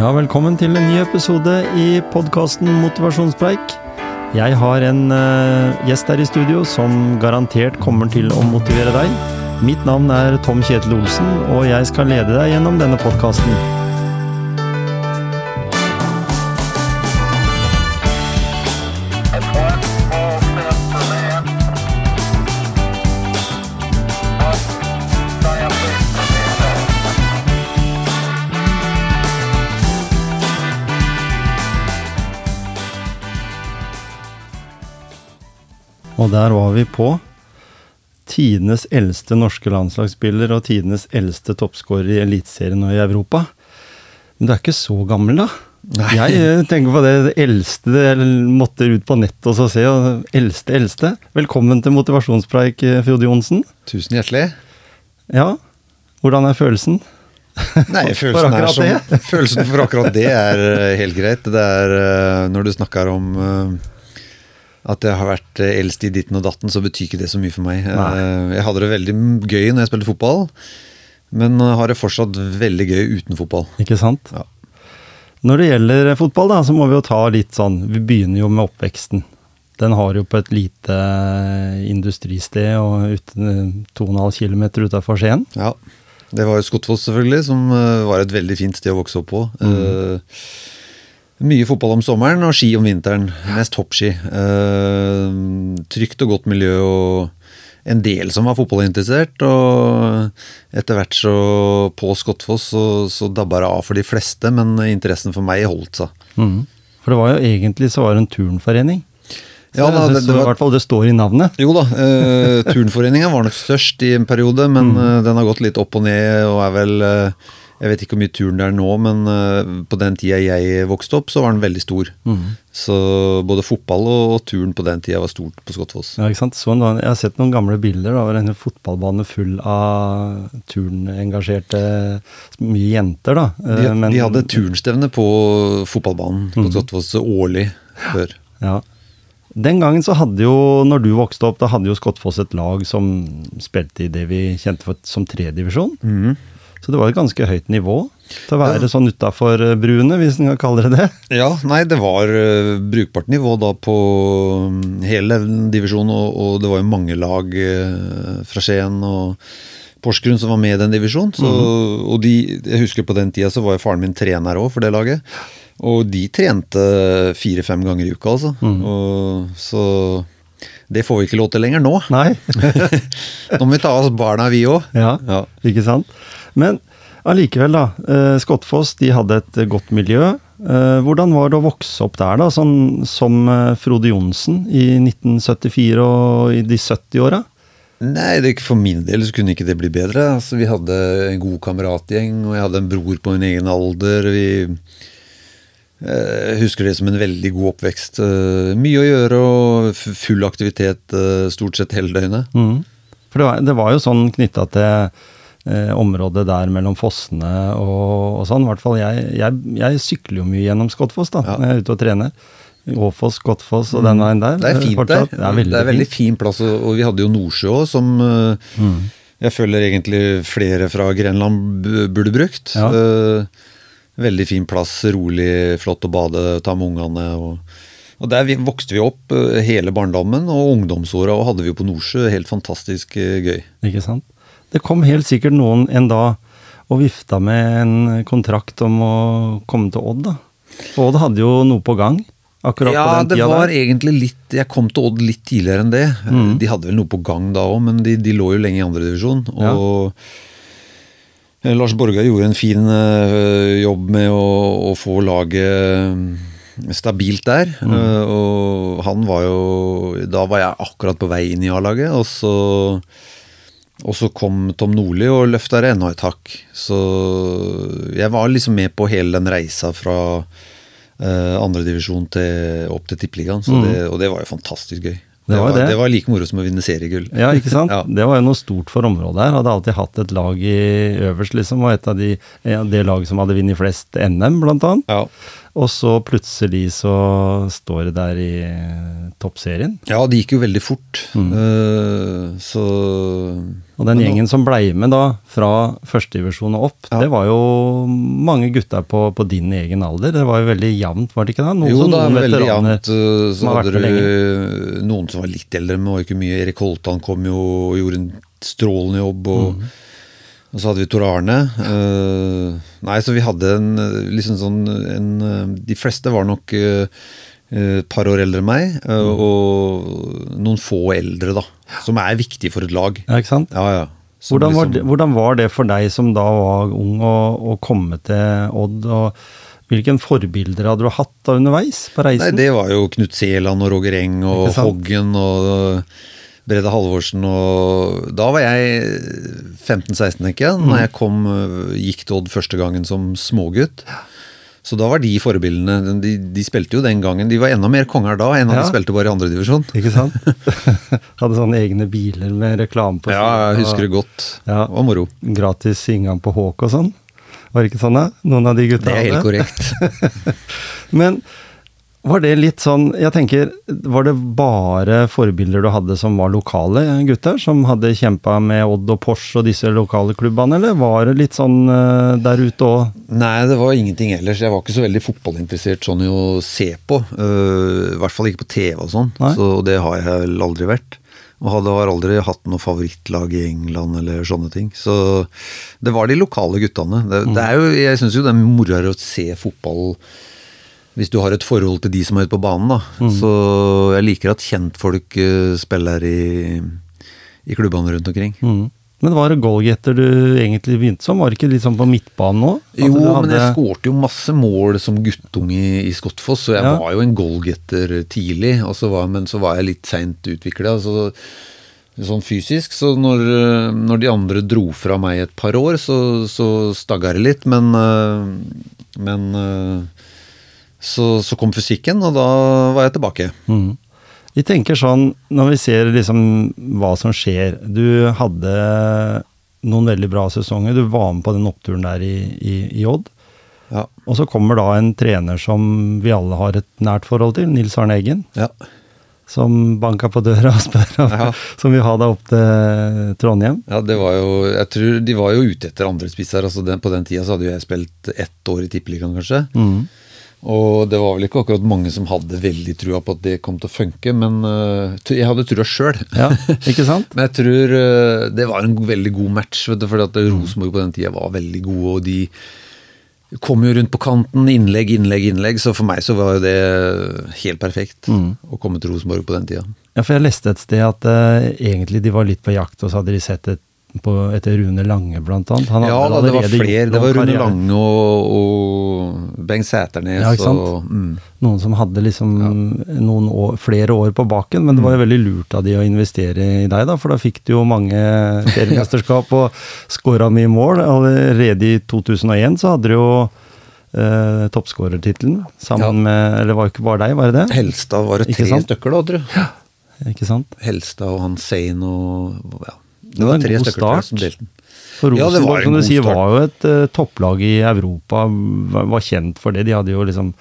Ja, velkommen til en ny episode i podkasten Motivasjonspreik. Jeg har en uh, gjest her i studio som garantert kommer til å motivere deg. Mitt navn er Tom Kjetil Olsen, og jeg skal lede deg gjennom denne podkasten. Og der var vi på tidenes eldste norske landslagsspiller og tidenes eldste toppskårer i Eliteserien og i Europa. Men du er ikke så gammel, da? Jeg eh, tenker på det, det eldste jeg måtte ut på nettet og så se. Og eldste, eldste. Velkommen til motivasjonspreik, eh, Frode Johnsen. Tusen hjertelig. Ja, hvordan er følelsen? Nei, For følelsen, er som, følelsen for akkurat det er eh, helt greit. Det er når du snakker om at jeg har vært eh, eldst i ditten og datten, så betyr ikke det så mye for meg. Nei. Eh, Jeg hadde det veldig gøy når jeg spilte fotball, men eh, har det fortsatt veldig gøy uten fotball. Ikke sant? Ja. Når det gjelder fotball, da, så må vi jo ta litt sånn Vi begynner jo med oppveksten. Den har jo på et lite industristed og 2,5 km utafor Skien. Ja. Det var jo Skottfoss, selvfølgelig, som var et veldig fint sted å vokse opp på. Eh, mye fotball om sommeren og ski om vinteren. Mest hoppski. Uh, trygt og godt miljø og en del som var fotballinteressert. Og etter hvert så på Skottfoss så, så dabba det av for de fleste, men interessen for meg holdt seg. Mm. For det var jo egentlig så var det en turnforening. Så Ja, da, det, det- var, i hvert fall det står i navnet. Jo da, eh, turnforeningen var nok størst i en periode, men mm. den har gått litt opp og ned og er vel eh, Jeg vet ikke hvor mye turn det er nå, men eh, på den tida jeg vokste opp, så var den veldig stor. Så både fotball og, turn på den tida var stort på Skottfoss. Ja, ikke sant? Så en, jeg har sett noen gamle bilder av en fotballbane full av turnengasjerte mye jenter. da. De, Eh, men- de hadde turnstevne på fotballbanen på Skottfoss årlig før. Ja. Den gangen så hadde jo, når du vokste opp, da hadde jo Skottfoss et lag som spilte i det vi kjente for, som tredjedivisjon. Så det var et ganske høyt nivå til å være Ja. sånn utafor bruene, hvis en kan kalle det det. Ja, nei, det var uh, brukbart nivå da på mm, hele divisjonen, og, og det var jo mange lag uh, fra Skien og Porsgrunn som var med i den divisjonen. Så, Og de, jeg husker på den tida så var jo faren min trener òg for det laget. Og de trente fire-fem ganger i uka, altså. Og, så det får vi ikke lov til lenger nå. Nei. Nå må vi ta oss barna, vi òg. Ja, Ja. ikke sant? Men allikevel, da. Eh, Skottfoss de hadde et eh, godt miljø. Eh, hvordan var det å vokse opp der, da, sånn, som Frode Johnsen i 1974 og i de 70-åra? Nei, det, for min del så kunne ikke det bli bedre. Altså, vi hadde en god kameratgjeng, og jeg hadde en bror på min egen alder. Vi eh, husker det som en veldig god oppvekst. Mye å gjøre og full aktivitet stort sett hele døgnet. Mm. For det var, det var jo sånn knytta til eh, området der mellom fossene og, og sånn. I hvert fall jeg, jeg, jeg sykler jo mye gjennom Skottfoss da, Ja. når jeg er ute og trener. Åfoss, Skottfoss og den veien der. Det er fint der. Det er veldig, veldig fint. fin plass, og vi hadde jo Nordsjø òg, som mm. jeg føler egentlig flere fra Grenland burde brukt. Ja. Eh, veldig fin plass, rolig, flott å bade, ta med ungene. og og Der vi, vokste vi opp eh, hele barndommen og ungdomsåra, og hadde vi jo på Nordsjø. Helt fantastisk eh, gøy. Ikke sant? Det kom helt sikkert noen en dag og vifta med en kontrakt om å komme til Odd, da. Odd hadde jo noe på gang akkurat Ja, på den det var der. egentlig litt Jeg kom til Odd litt tidligere enn det. Mm. De hadde vel noe på gang da òg, men de, de lå jo lenge i andredivisjon. Ja. Og eh, Lars Borgar gjorde en fin eh, jobb med å, å få laget stabilt der. Mm. Eh, og han var jo Da var jeg akkurat på vei inn i A-laget, og så og så kom Tom Nordli og løfta det enda et hakk. Så jeg var liksom med på hele den reisa fra uh, andredivisjon opp til Tippeligaen. Mm. Og det var jo fantastisk gøy. Det var det. det var like moro som å vinne seriegull. Ja, ikke sant? Ja. Det var jo noe stort for området her. Hadde alltid hatt et lag i øverst, liksom. Og et av de, ja, det laget som hadde vunnet flest NM, blant annet. Ja. Og så plutselig så står det der i eh, toppserien. Ja, det gikk jo veldig fort. Eh, så Og den gjengen som blei med da, fra førstedivisjon og opp, Ja. det var jo mange gutter på, på din egen alder. Det var jo veldig jevnt, var det ikke det? Noen, Jo det er veldig jevnt. eh, Så hadde du noen som var litt eldre, men var ikke mye. Erik Holtan kom jo og gjorde en strålende jobb. Og, Mhm. Og så hadde vi Tor Arne. Uh, nei, så vi hadde en eh, liksom sånn en, eh, De fleste var nok et par år eldre enn meg, Mhm. og noen få eldre, da. Som er viktig for et lag. Ja, ikke sant? Ja, ja. Hvordan, Hvordan var, liksom- det, hvordan var det for deg som da var ung og, og komme til Odd? og Hvilken forbilder hadde du hatt da underveis på reisen? Nei, det var jo Knut Seland og Roger Eng og? Hoggen og Brede Halvorsen og Da var jeg 15-16, tenker jeg, Mm. når jeg kom, øh, gikk til Odd første gangen som smågutt. Så da var de forbildene de, de spilte jo den gangen. De var enda mer konger da enn Ja. de spilte bare i andredivisjon. Ikke sant? Hadde sånne egne biler med reklame på Ja, jeg husker det godt. Ja. Det var moro. Gratis inngang på Håk og sånn. Var det ikke sånn, da? Noen av de gutta Det er helt korrekt. Men var det litt sånn Jeg tenker, var det bare forbilder du hadde som var lokale gutter? Som hadde kjempa med Odd og Porsche og disse lokale klubbene, eller var det litt sånn eh, der ute òg? Nei, det var ingenting ellers. Jeg var ikke så veldig fotballinteressert sånn i å se på. Uh, I hvert fall ikke på TV og sånn. Så det har jeg vel aldri vært. Og hadde har aldri hatt noe favorittlag i England eller sånne ting. Så det var de lokale guttene. Det, det er jo, jeg syns jo det er moroere å se fotball hvis du har et forhold til de som er ute på banen, da. Så jeg liker at kjentfolk uh, spiller i, i klubbene rundt omkring. Mm. Men var det goalgetter du egentlig begynte som? Var det ikke litt sånn på midtbanen nå? Jo, hadde... men jeg skårte jo masse mål som guttunge i, i Skottfoss, så jeg Ja. var jo en goalgetter tidlig. Og så var, men så var jeg litt seint utvikla. Så, sånn fysisk. Så når, når de andre dro fra meg et par år, så, så stagga det litt. Men, øh, men øh, så, så kom fysikken, og da var jeg tilbake. Mm. Vi tenker sånn, når vi ser liksom hva som skjer Du hadde noen veldig bra sesonger. Du var med på den oppturen der i, i, i Odd. Ja. Og så kommer da en trener som vi alle har et nært forhold til, Nils Arne Eggen. ja. Som banka på døra og spør om Ja. som vi ha deg opp til Trondheim. Ja, det var jo Jeg tror de var jo ute etter andre spisser. Altså den, på den tida så hadde jo jeg spilt ett år i Tippeligaen, kanskje. Mm. Og det var vel ikke akkurat mange som hadde veldig trua på at det kom til å funke, men øh, jeg hadde trua sjøl. Ja, ikke sant? Men jeg tror øh, det var en veldig god match, vet du, fordi at Rosenborg på den tida var veldig gode, og de kom jo rundt på kanten, innlegg, innlegg, innlegg, så for meg så var jo det helt perfekt å komme til Rosenborg på den tida. Ja, for jeg leste et sted at uh, egentlig de var litt på jakt, og så hadde de sett et, på, etter Rune Lange, blant annet. Han Ja da, det var flere. Det var Rune Lange og, og Bengt Sæternes Ja, ikke sant? og mm. Noen som hadde liksom noen år, flere år på baken, men det Mm. var jo veldig lurt av de å investere i deg, da, for da fikk du jo mange seriemesterskap og skåra mye mål. Allerede i 2001 så hadde du jo eh, toppskårertittelen sammen Ja. med Eller var det ikke bare deg, var det det? Helstad var det tre stykker da, tror jeg. Ikke sant? Helstad og han Sein og ja. Det var en god start. For Ja, det var Rosenborg, som du sier, var jo et uh, topplag i Europa. Var, var kjent for det. De hadde jo liksom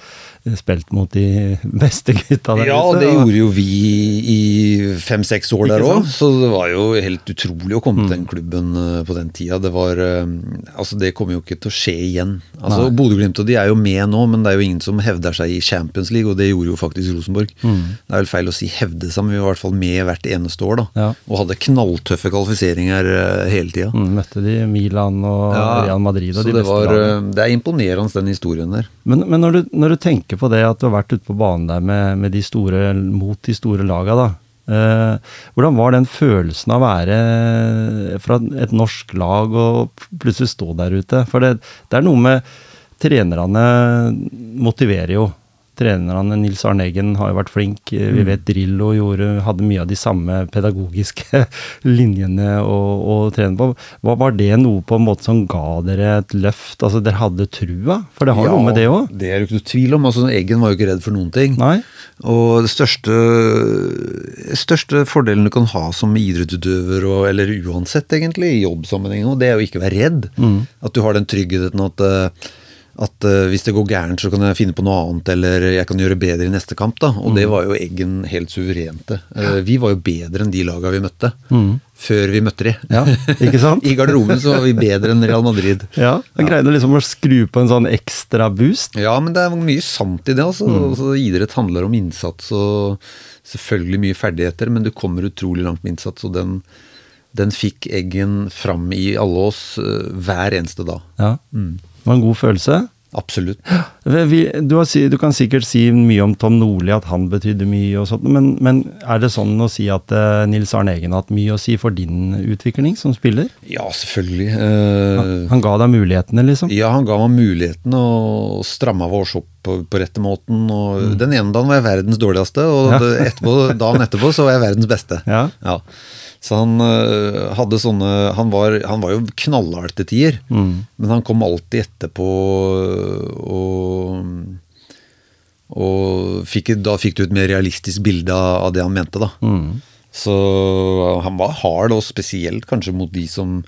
spilt mot de beste gutta der Ja, ute. det gjorde jo vi i fem-seks år der òg, så det var jo helt utrolig å komme til den klubben eh, på den tida. Det var eh, Altså, det kommer jo ikke til å skje igjen. Altså, Bodø-Glimt og de er jo med nå, men det er jo ingen som hevder seg i Champions League, og det gjorde jo faktisk Rosenborg. Det er vel feil å si hevde seg, men vi var i hvert fall med hvert eneste år, da. Ja. Og hadde knalltøffe kvalifiseringer eh, hele tida. Mm, møtte de Milan og Real Madrid og så de beste var, lagene. det er imponerende, den historien der. Men, men når, du, når du tenker på det at du har vært ute på banen der med, med de store, mot de store laga, da. Eh, hvordan var den følelsen av å være fra et norsk lag og plutselig stå der ute? For det, det er noe med Trenerne motiverer jo. Trenerne Nils Arne Eggen har jo vært flink. Mm. Vi vet Drillo gjorde, hadde mye av de samme pedagogiske linjene å, å trene på. Hva Var det noe på en måte som ga dere et løft? Altså Dere hadde trua? For det har noe med det òg? Det er det ikke noe tvil om. altså Eggen var jo ikke redd for noen ting. Nei? Og det største, største fordelen du kan ha som idrettsutøver, og, eller uansett egentlig, i jobbsammenheng, det er jo ikke å være redd. Mm. At du har den tryggheten at, eh, at eh, hvis det går gærent, så kan jeg finne på noe annet, eller jeg kan gjøre bedre i neste kamp. da, Og det Mm. var jo Eggen helt suverente. Eh, vi var jo bedre enn de laga vi møtte, Mm. før vi møtte de. Ja, ikke sant? I garderoben så var vi bedre enn Real Madrid. Ja, Han greide liksom å skru på en sånn ekstra boost. Ja, men det er mye sant i det. altså. altså idrett handler om innsats og selvfølgelig mye ferdigheter, men du kommer utrolig langt med innsats, og den, den fikk Eggen fram i alle oss eh, hver eneste dag. Ja. Det var en god følelse. Absolutt. Vi, du, har, du kan sikkert si mye om Tom Nordli, at han betydde mye og sånt, men, men er det sånn å si at eh, Nils Arne Eggen har hatt mye å si for din utvikling som spiller? Ja, selvfølgelig. Uh, Han ga deg mulighetene, liksom? Ja, han ga meg mulighetene og stramma oss opp på, på rette måten. Og Den ene dagen var jeg verdens dårligste, og Ja. etterpå, dagen etterpå så var jeg verdens beste. Ja. Ja. Så han øh, hadde sånne Han var, han var jo knallhard til tider, men han kom alltid etterpå og og fikk, da fikk du et mer realistisk bilde av, av det han mente, da. Mm. Så han var hard, og spesielt kanskje mot de som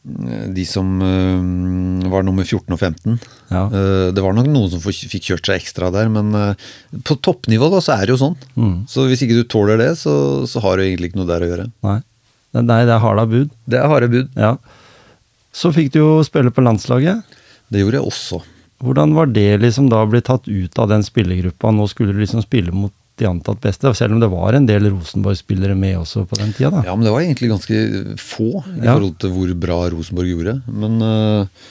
De som uh, var nummer 14 og 15. Ja. Uh, det var nok noen som fikk kjørt seg ekstra der, men uh, på toppnivå da, så er det jo sånn. Mm. Så hvis ikke du tåler det, så, så har du egentlig ikke noe der å gjøre. Nei. Nei, det er harde bud. Det er harde bud. Ja. Så fikk du jo spille på landslaget. Det gjorde jeg også. Hvordan var det liksom da å bli tatt ut av den spillergruppa? Nå skulle du liksom spille mot de antatt beste, selv om det var en del Rosenborg-spillere med også på den tida, da. Ja, men det var egentlig ganske få i Ja. forhold til hvor bra Rosenborg gjorde. Men eh,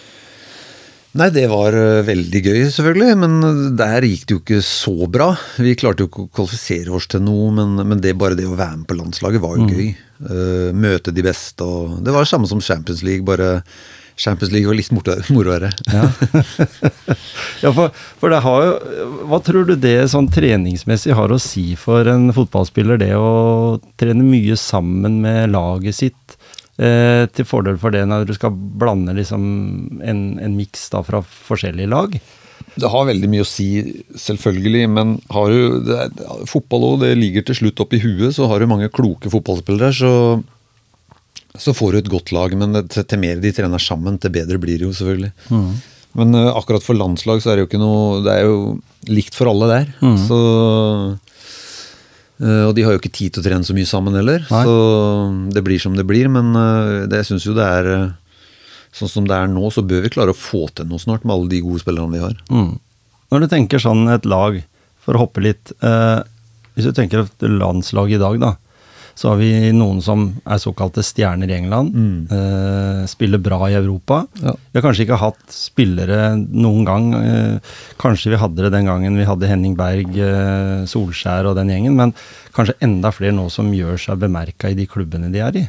Nei, det var eh, veldig gøy, selvfølgelig. Men eh, der gikk det jo ikke så bra. Vi klarte jo ikke å kvalifisere oss til noe, men, men det bare det å være med på landslaget var jo gøy. Eh, møte de beste og Det var det samme som Champions League, bare Champions League var litt moroere. Ja, ja for, for det har jo Hva tror du det sånn treningsmessig har å si for en fotballspiller, det å trene mye sammen med laget sitt, eh, til fordel for det når du skal blande liksom en, en miks fra forskjellige lag? Det har veldig mye å si, selvfølgelig, men har du, det fotball også, det ligger til slutt opp i huet. Så har du mange kloke fotballspillere, så, så får du et godt lag. Men til, til mer de trener sammen, til bedre blir det jo, selvfølgelig. Men uh, akkurat for landslag så er det jo ikke noe Det er jo likt for alle der. Så uh, Og de har jo ikke tid til å trene så mye sammen heller, Nei. så det blir som det blir. Men uh, det, jeg syns jo det er Sånn som det er nå, så bør vi klare å få til noe snart med alle de gode spillerne vi har. Mm. Når du tenker sånn et lag, for å hoppe litt Hvis du tenker landslaget landslag i dag, da, så har vi noen som er såkalte stjerner i England. Eh, spiller bra i Europa. Ja. Vi har kanskje ikke hatt spillere noen gang. Eh, kanskje vi hadde det den gangen vi hadde Henning Berg, eh, Solskjær og den gjengen, men kanskje enda flere nå som gjør seg bemerka i de klubbene de er i.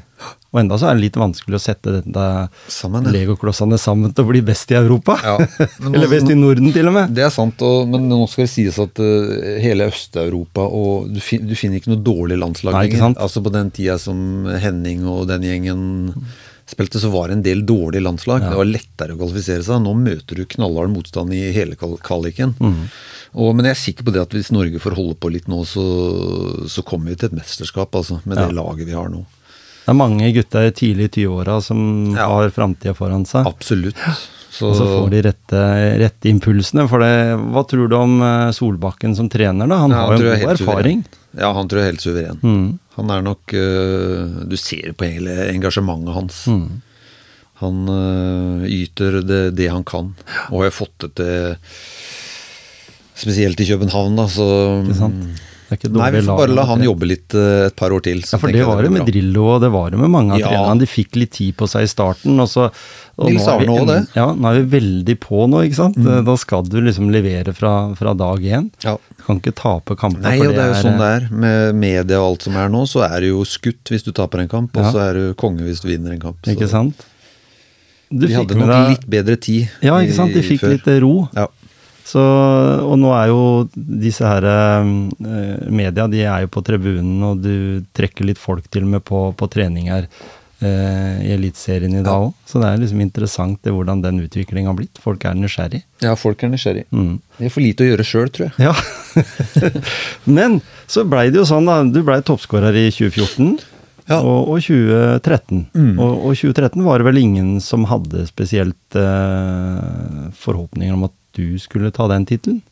Og enda så er det litt vanskelig å sette dette Sammen, ja. legoklossene sammen til å bli best i Europa. Ja, men Eller best i Norden, til og med. Det er sant, og, men nå skal det sies at uh, hele Øst-Europa og du, fin, du finner ikke noe dårlig landslag lenger. Altså På den tida som Henning og den gjengen spilte, så var det en del dårlige landslag. Ja. Det var lettere å kvalifisere seg. Nå møter du knallhard motstand i hele kval- kvaliken. Mm. Og, men jeg er sikker på det at hvis Norge får holde på litt nå, så, så kommer vi til et mesterskap, altså. Med det laget vi har nå. Det er mange gutter tidlig i 20-åra som Ja. har framtida foran seg. Absolutt. Så, Og så får de rette, rette impulsene. For det, hva tror du om eh, Solbakken som trener, da? Han Ja, har jo god erfaring. suveren. Ja, han tror jeg er helt suveren. Mm. Han er nok øh, Du ser på hele engasjementet hans. Mm. Han øh, yter det, det han kan, og har fått det til Spesielt i København, da, så Det Nei, vi får bare la han jobbe litt øh, et par år til. så Ja, for det var det med bra. Drillo, og det var det med mange av Ja. trenerne. De fikk litt tid på seg i starten, og så og Nils Arne òg, det. Mm. Ja, nå er vi veldig på nå, ikke sant. Da skal du liksom levere fra, fra dag én. Ja. Du kan ikke tape kamper. Nei, og det er jo sånn det eh, er. Med media og alt som er nå, så er du jo skutt hvis du taper en kamp, og så er du konge hvis du vinner en kamp. Så Ikke sant? Du De hadde nok litt bedre tid Ja, ikke sant. De fikk litt ro. Ja. Så, og nå er jo disse her eh, media, de er jo på tribunen, og du trekker litt folk til og med på, på treninger eh, i Eliteserien i dag òg. Så det er liksom interessant det, hvordan den utviklingen har blitt. Folk er nysgjerrig. ja, folk er nysgjerrig. Mm. De har for lite å gjøre sjøl, tror jeg. Ja. Men så blei det jo sånn, da. Du blei toppskårer i 2014. Ja. og, og 2013. Mm. Og, og 2013 var det vel ingen som hadde spesielt eh, forhåpninger om at du skulle ta den tittelen?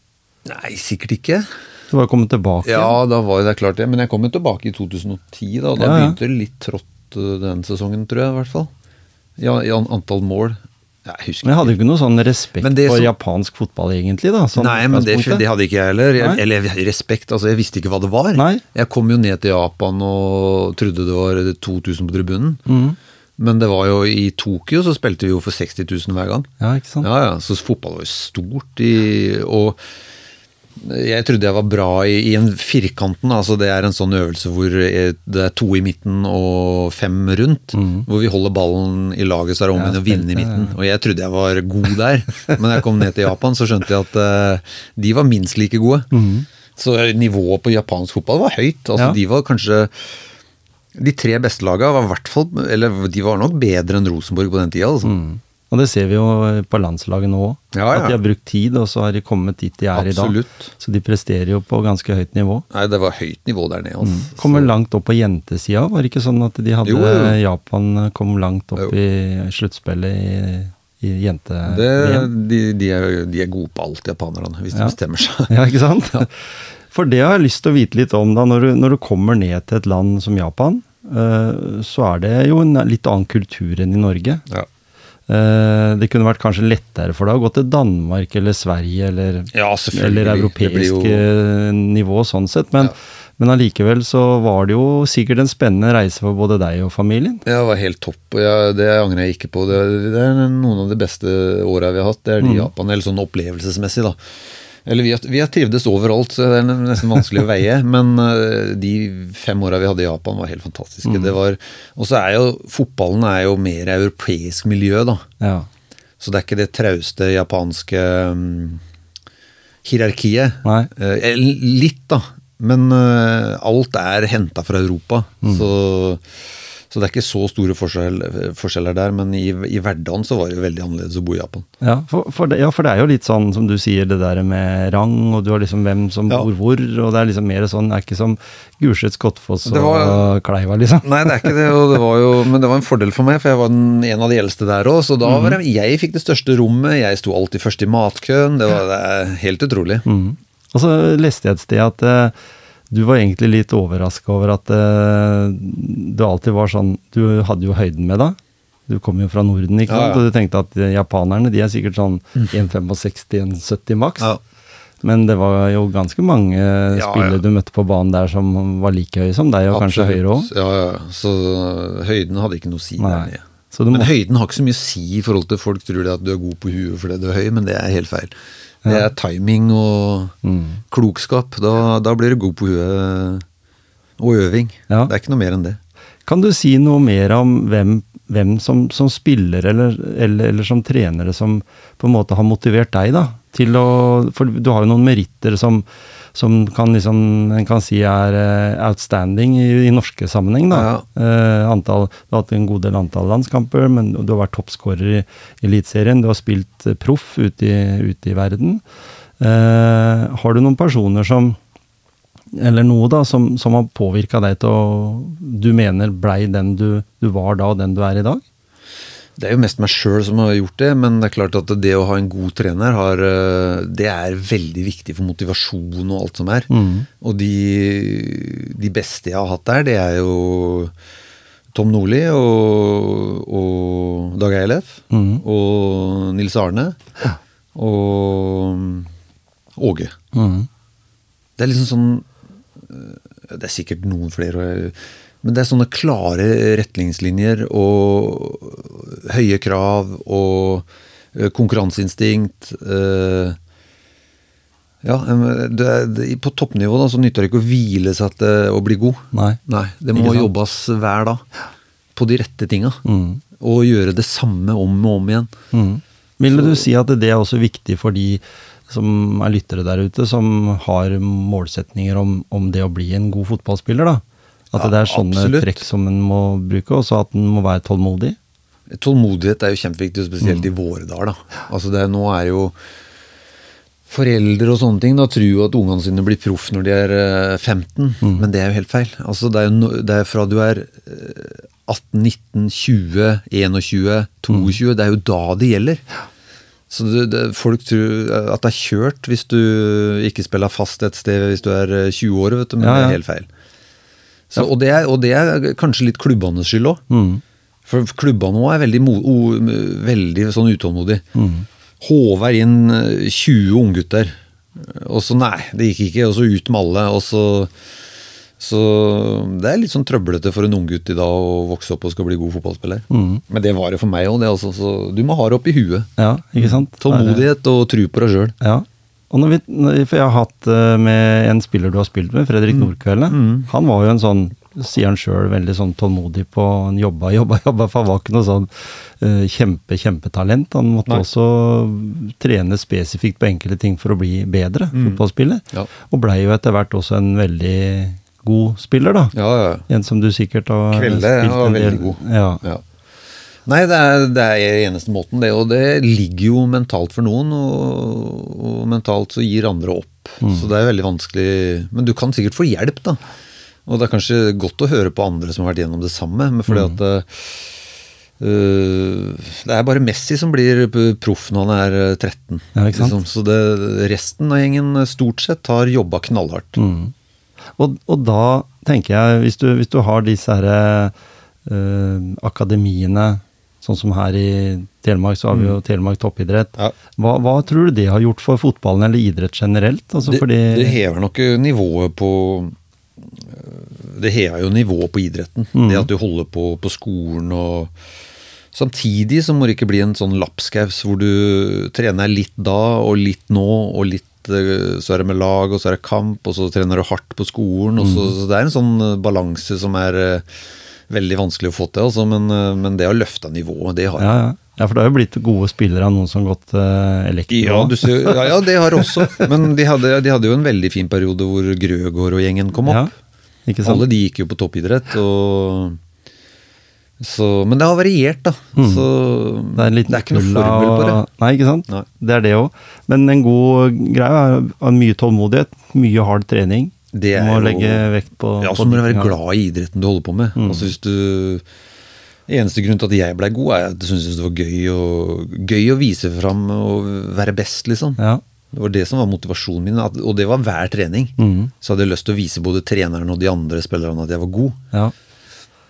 Nei, sikkert ikke. Du var kommet tilbake. Ja, da var det klart det. Men jeg kom jo tilbake i 2010, da. og Da Ja, ja. begynte det litt trått eh, den sesongen, tror jeg i hvert fall. Ja, i antall mål. Jeg husker Men jeg hadde ikke noe sånn respekt så... for japansk fotball, egentlig. da. sånn Nei, men det, det hadde ikke jeg heller. Jeg, eller respekt, altså jeg visste ikke hva det var. Nei. Jeg kom jo ned til Japan og trodde det var 2000 på tribunen. Mhm. Men det var jo i Tokyo så spilte vi jo for 60 000 hver gang. Ja, ikke sant? Ja, ja, så fotball var jo stort i Og jeg trodde jeg var bra i, i en firkanten, altså det er en sånn øvelse hvor eh, det er to i midten og fem rundt. Hvor vi holder ballen i laget så er det om Ja, å vinne i midten. Og jeg trodde jeg var god der, men da jeg kom ned til Japan så skjønte jeg at uh, de var minst like gode. Så nivået på japansk fotball var høyt. Altså Ja. de var kanskje De tre beste laga var hvert fall Eller de var nok bedre enn Rosenborg på den tida. Altså. Mm. Og det ser vi jo på landslaget nå òg. Ja, ja. At de har brukt tid, og så har de kommet dit de er i dag. Absolutt. Så de presterer jo på ganske høyt nivå. Nei, det var høyt nivå der nede. Altså. Mm. Kommer langt opp på jentesida, var det ikke sånn at de hadde Jo, jo. Japan kom langt opp Jo. i sluttspillet i, i jente Det, de, de, er, de er gode på alt, japanerne, hvis Ja. de bestemmer seg. Ja, ikke sant? For det har jeg lyst til å vite litt om, da. Når du, når du kommer ned til et land som Japan, så er det jo en litt annen kultur enn i Norge. Ja. Eh, det kunne vært kanskje lettere for deg å gå til Danmark eller Sverige eller, Ja, eller europeisk jo- eh, nivå sånn sett, men, Ja. men allikevel så var det jo sikkert en spennende reise for både deg og familien. Det var helt topp, og jeg, det angrer jeg ikke på. Det, det er noen av de beste åra vi har hatt, det er de i Japan. Eller sånn opplevelsesmessig, da. Eller vi har, vi har trivdes overalt, så det er nesten vanskelig å veie. Men eh, de fem åra vi hadde i Japan, var helt fantastiske. Det var, og så er jo fotballen er jo mer europeisk miljø, da. Ja. Så det er ikke det trauste japanske um, hierarkiet. Nei. Eh, litt, da. Men uh, alt er henta fra Europa. Så, så det er ikke så store forskjell, forskjeller der. Men i, i hverdagen så var det jo veldig annerledes å bo i Japan. Ja for, for det, ja, for det er jo litt sånn som du sier, det der med rang, og du har liksom hvem som Ja. bor hvor, og det er liksom mer sånn, det er ikke som Gulset, Skottfoss og var, og Kleiva, liksom. Nei, det er ikke det, og det var jo, men det var en fordel for meg, for jeg var den, en av de eldste der òg. Så da var det, jeg fikk det største rommet, jeg sto alltid først i matkøen. Det var det helt utrolig. Mm. Og så leste jeg et sted at eh, du var egentlig litt overraska over at uh, du alltid var sånn Du hadde jo høyden med deg. Du kom jo fra Norden, ikke sant? ja. Og du tenkte at eh, japanerne de er sikkert sånn 1,65-1,70 maks. Ja. Men det var jo ganske mange Ja, spillere ja. du møtte på banen der som var like høye som deg, og kanskje høyere òg. Ja, ja. Så høyden hadde ikke noe å si Nei. der nede. Så du Men høyden har ikke så mye å si i forhold til folk tror det at du er god på huet fordi du er høy, men det er helt feil. Det er timing og Mm. klokskap. Da, da blir du god på huet og øving. Ja. Det er ikke noe mer enn det. Kan du si noe mer om hvem, hvem som, som spiller eller, eller, eller som trenere som på en måte har motivert deg da, til å For du har jo noen meritter som, som kan liksom, en kan si er eh, outstanding i, i norske sammenheng. da. Eh, antall, du har hatt en god del antall landskamper, men du har vært toppskårer i Eliteserien. Du har spilt eh, proff ute i, ut i verden. Uh, har du noen personer som eller noe da, som, som har påvirka deg til å Du mener blei den du, du var da, og den du er i dag? Det er jo mest meg sjøl som har gjort det, men det er klart at det å ha en god trener, har, eh, det er veldig viktig for motivasjon og alt som er. Mm. Og de, de beste jeg har hatt der, det er jo Tom Nordli og, og Dag Eilef. Mm. Og Nils Arne. Og Åge. Mm. Det er liksom sånn øh, Det er sikkert noen flere, øh, men det er sånne klare retningslinjer og høye krav og øh, konkurranseinstinkt. øh, Ja, på toppnivå da, så nytter det ikke å hvile seg til å bli god. Nei. Nei, det må jobbes hver dag. På de rette tinga. Mm. Og gjøre det samme om og om igjen. Mm. Vil du si at det er også viktig for de som er lyttere der ute, som har målsetninger om, om det å bli en god fotballspiller? da? At Ja, det er sånne absolutt. trekk som en må bruke, og så at en må være tålmodig? Tålmodighet er jo kjempeviktig, spesielt Mm. i våre dager. da. Altså det, nå er jo foreldre og sånne ting da tror jo at ungene sine blir proff når de er eh, 15, men det er jo helt feil. Altså, det, er no, det er fra du er eh, 18, 19, 20, 21, 22, det er jo da det gjelder. Så det, det, folk tror at det er kjørt hvis du ikke spiller fast et sted hvis du er eh, 20 år, vet du, men Ja, det er helt feil. Så, og, det er, og det er kanskje litt klubbenes skyld òg. Mm. For klubba nå er veldig, o, veldig sånn utålmodig. Håver inn eh, 20 unggutter. Og så nei, det gikk ikke. Og så ut med alle. Og så Så det er litt sånn trøblete for en unggutt i dag å vokse opp og skal bli god fotballspiller. Men det var det for meg òg. Altså, du må ha det oppi huet. Ja, ikke sant? Tålmodighet og tro på deg sjøl. Ja. Og når vi, for jeg har hatt eh, med en spiller du har spilt med, Fredrik Mm. Nordkvelde. Han var jo en sånn, sier han sjøl, veldig sånn tålmodig på Han jobba, jobba, jobba, for han var ikke noe sånn uh, kjempe, kjempetalent. Han måtte Nei. også trene spesifikt på enkelte ting for å bli bedre fotballspiller. Mm. Ja. Og blei jo etter hvert også en veldig god spiller, da. Ja, ja. En som du sikkert har Kvelde spilt var en del- veldig god. Ja. Ja. Nei, det er, det er eneste måten, det. Og det ligger jo mentalt for noen, og, og mentalt så gir andre opp. Så det er veldig vanskelig Men du kan sikkert få hjelp, da. Og det er kanskje godt å høre på andre som har vært gjennom det samme, men fordi at Uh, Det er bare Messi som blir proff når han er øh, 13. Ja, ikke sant? liksom. Så det, resten av gjengen øh, stort sett har jobba knallhardt. Mm. Og, og da tenker jeg, hvis du, hvis du har disse herre uh, akademiene, sånn som her i Telemark, så har vi jo Telemark toppidrett. Ja. Hva, hva tror du det har gjort for fotballen eller idrett generelt? Altså det, det hever nok nivået på Det hever jo nivået på idretten. Mm. Det at du holder på på skolen og Samtidig så må det ikke bli en sånn lapskaus hvor du trener litt da og litt nå, og litt eh, så er det med lag, og så er det kamp, og så trener du hardt på skolen. Og så, Mm. så det er en sånn balanse som er eh, veldig vanskelig å få til, altså, men, eh, men det har løfta nivået, det har ja, ja. ja, for det har jo blitt gode spillere av noen som har gått uh, elektro. ja, du ser, ja, ja, det har også. Men de hadde, de hadde jo en veldig fin periode hvor Grøgaard og gjengen kom opp. Ja, ikke sant? Alle de gikk jo på toppidrett. Og, så, men det har variert, da. Så Mm. Det er, det, er ikke noe formel på det. Nei, ikke sant? Nei. Det er det òg. Men en god greie er mye tålmodighet, mye hard trening. Det er du må jo- legge vekt på Ja, så må du være glad i idretten du holder på med. Mm. Altså hvis du Eneste grunn til at jeg blei god, er at jeg syntes det var gøy å, gøy å vise fram og være best, liksom. Ja. Det var det som var motivasjonen min, at, og det var hver trening. Mm. Så hadde jeg lyst til å vise både treneren og de andre spillerne at jeg var god. ja.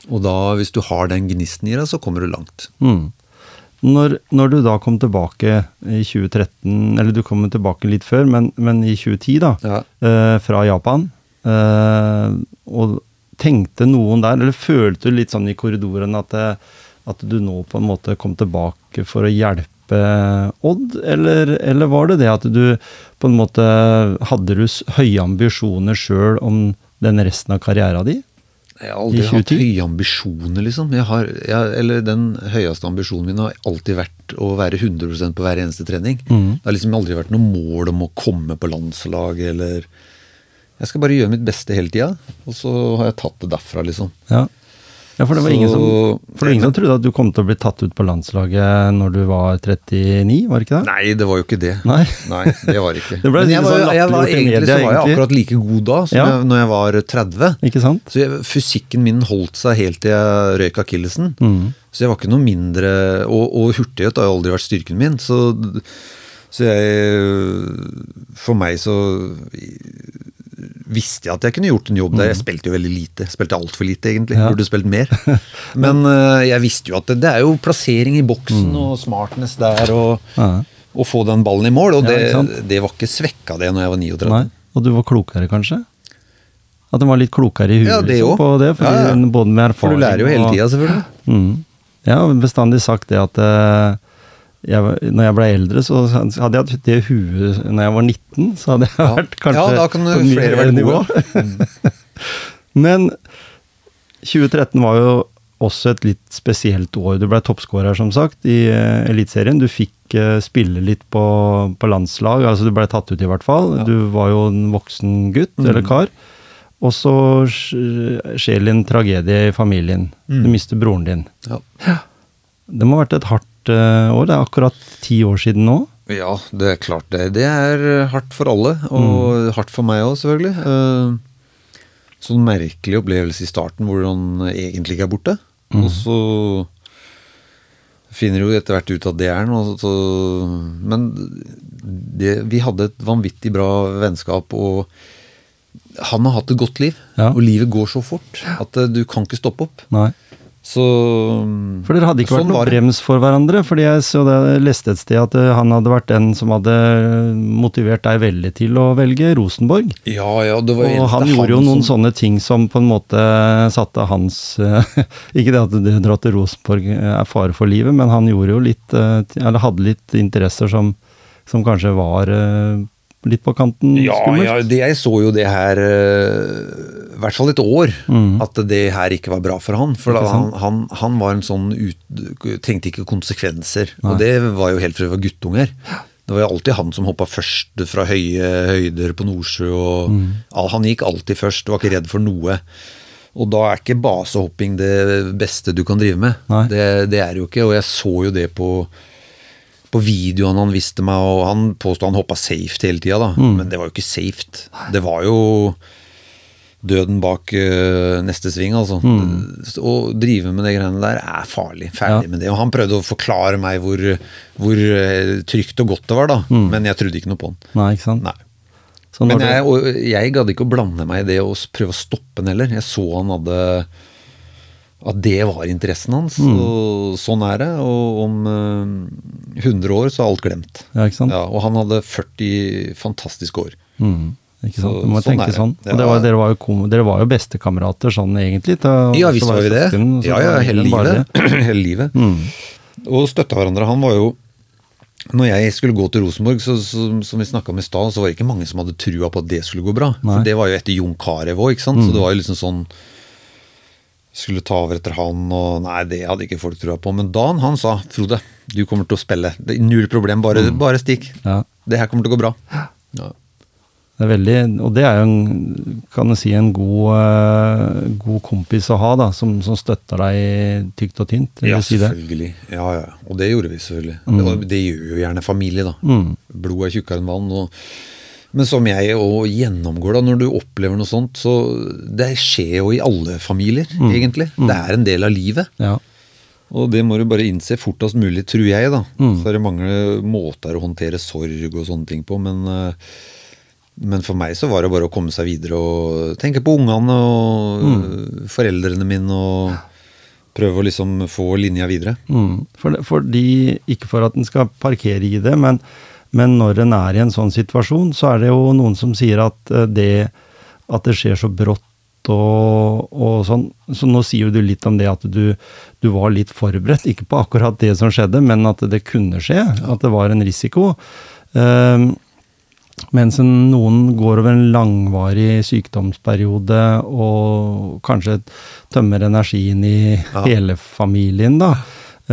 Og da, hvis du har den gnisten i deg, så kommer du langt. Mm. Når, når du da kom tilbake i 2013, eller du kom tilbake litt før, men, men i 2010 da, Ja. eh, fra Japan, eh, og tenkte noen der, eller følte du litt sånn i korridoren at, det, at du nå på en måte kom tilbake for å hjelpe Odd, eller, eller var det det at du på en måte hadde du høye ambisjoner sjøl om den resten av karrieren din? Jeg har aldri hatt høye ambisjoner, liksom. Jeg har, jeg, eller den høyeste ambisjonen min har alltid vært å være 100% på hver eneste trening. Mm. Det har liksom aldri vært noe mål om å komme på landslaget eller Jeg skal bare gjøre mitt beste hele tida, og så har jeg tatt det derfra, liksom. Ja. Ja, for det var Så- ingen som, for det var ingen som trodde at du kom til å bli tatt ut på landslaget når du var 39, var det ikke det? Nei, det var jo ikke det. Nei. Nei, det var ikke. Det ble Men jeg var, sånn jeg var, egentlig, media, så var jeg akkurat like god da som Ja. jeg, når jeg var 30. Ikke sant? Så jeg, fysikken min holdt seg helt til jeg røyk akillesen. Mm. Så jeg var ikke noe mindre Og, og hurtighet har jo aldri vært styrken min. Så, så jeg For meg så visste jeg at jeg kunne gjort en jobb der. Jeg spilte jo veldig lite. Spilte altfor lite, egentlig. Mm. Ja. Burde spilt mer. Men uh, jeg visste jo at det, det er jo plassering i boksen og smartness der, og, Mm. Ja. å få den ballen i mål. Og det, ja, det var ikke svekka det når jeg var 39. Nei. Og du var klokere, kanskje? At den var litt klokere i huet Ja, det liksom, på det? Fordi. Både med erfaring For du lærer jo hele tida, selvfølgelig. Mm. Jeg har bestandig sagt det at eh, jeg, når jeg ble eldre, så hadde jeg hatt det huet når jeg var 19, så hadde jeg vært kanskje Ja, da kan på flere være nivå. Mm. Men 2013 var jo også et litt spesielt år. Du ble toppskårer, som sagt, i uh, Eliteserien. Du fikk uh, spille litt på, på landslag, altså du ble tatt ut i hvert fall. Ja. Du var jo en voksen gutt, Mm. eller kar. Og så skjer det en tragedie i familien. Mm. Du mister broren din. Ja. Det må ha vært et hardt år. Det er akkurat ti år siden nå. Ja, det er klart det. Det er hardt for alle, og hardt for meg òg, selvfølgelig. Eh, Sånn merkelig opplevelse i starten hvor han egentlig ikke er borte. Og så finner jo etter hvert ut at det er han. Men det, vi hadde et vanvittig bra vennskap, og han har hatt et godt liv. Ja. Og livet går så fort at eh, du kan ikke stoppe opp. Nei. Så For dere hadde ikke vært sånn noe var brems for hverandre? fordi jeg så det, jeg leste et sted at eh, han hadde vært den som hadde motivert deg veldig til å velge Rosenborg. Ja, ja, det var Og han gjorde jo noen som- sånne ting som på en måte satte hans eh, Ikke det at det å dra til Rosenborg eh, er fare for livet, men han gjorde jo litt eh, Eller hadde litt interesser som, som kanskje var eh, litt på kanten Ja, skummelt. ja det, jeg så jo det her eh, i hvert fall et år, at det her ikke var bra for han. For Mm. Han, han, han var en sånn ut, Tenkte ikke konsekvenser. Og det var jo helt fra vi var guttunger. Det var jo alltid han som hoppa først fra høye høyder på Nordsjø. og Mm. Han gikk alltid først, var ikke redd for noe. Og da er ikke basehopping det beste du kan drive med. Det, det er jo ikke, og jeg så jo det på på videoene han viste meg, og han påstod han hoppa safe hele tida, da. Mm. Men det var jo ikke safe. Det var jo døden bak uh, neste sving, altså. Mm. Å drive med de greiene der er farlig. Ferdig Ja. med det. Og han prøvde å forklare meg hvor, hvor øh, trygt og godt det var, da. Mm. Men jeg trodde ikke noe på han. Nei, ikke sant? Nei. Men jeg, jeg gadd ikke å blande meg i det og prøve å stoppe han heller. Jeg så han hadde At det var interessen hans. Mm. Og sånn er det. Og om uh, 100 år så er alt glemt. Ja, ikke sant? Ja, og han hadde 40 fantastiske år. Mm, ikke sant? Så- må sånn tenke sånn. Det Og var, dere, var jo dere var jo bestekamerater sånn egentlig. til- Ja visst var vi det. søsken, Ja, ja, hele livet. hele livet. Mm. Og støtta hverandre. Han var jo Når jeg skulle gå til Rosenborg, så, så, som vi snakka om i stad, så var det ikke mange som hadde trua på at det skulle gå bra. Nei. For det var jo etter Jon Carew òg, ikke sant. Så det var jo liksom sånn Skulle ta over etter han, og nei, det hadde ikke folk trua på. Men Dan, han sa Frode, du kommer til å spille. Det er null problem, bare, bare stikk. Ja. Det her kommer til å gå bra. Ja. Det er veldig, og det er jo en, kan jeg si, en god, eh, god kompis å ha, da, som, som støtter deg tykt og tynt. Ja, si det. selvfølgelig. Ja, ja. Og det gjorde vi selvfølgelig. Det, det gjør jo gjerne familie, da. Mm. Blod er tjukkere enn vann. Og, men som jeg òg gjennomgår, da, når du opplever noe sånt, så Det skjer jo i alle familier, egentlig. Det er en del av livet. Ja. Og det må du bare innse fortest mulig, tror jeg, da. Mm. Så er det mange måter å håndtere sorg og sånne ting på, men eh, men for meg så var det bare å komme seg videre og tenke på ungene og Mm. foreldrene mine og prøve å liksom få linja videre. Mm. For, for fordi, ikke for at en skal parkere i det, men, men når en er i en sånn situasjon, så er det jo noen som sier at eh, det, at det skjer så brått og, og sånn. Så nå sier jo du litt om det at du, du var litt forberedt, ikke på akkurat det som skjedde, men at det kunne skje, at det var en risiko. Um, mens noen går over en langvarig sykdomsperiode og kanskje tømmer energien i Ja. hele familien, da.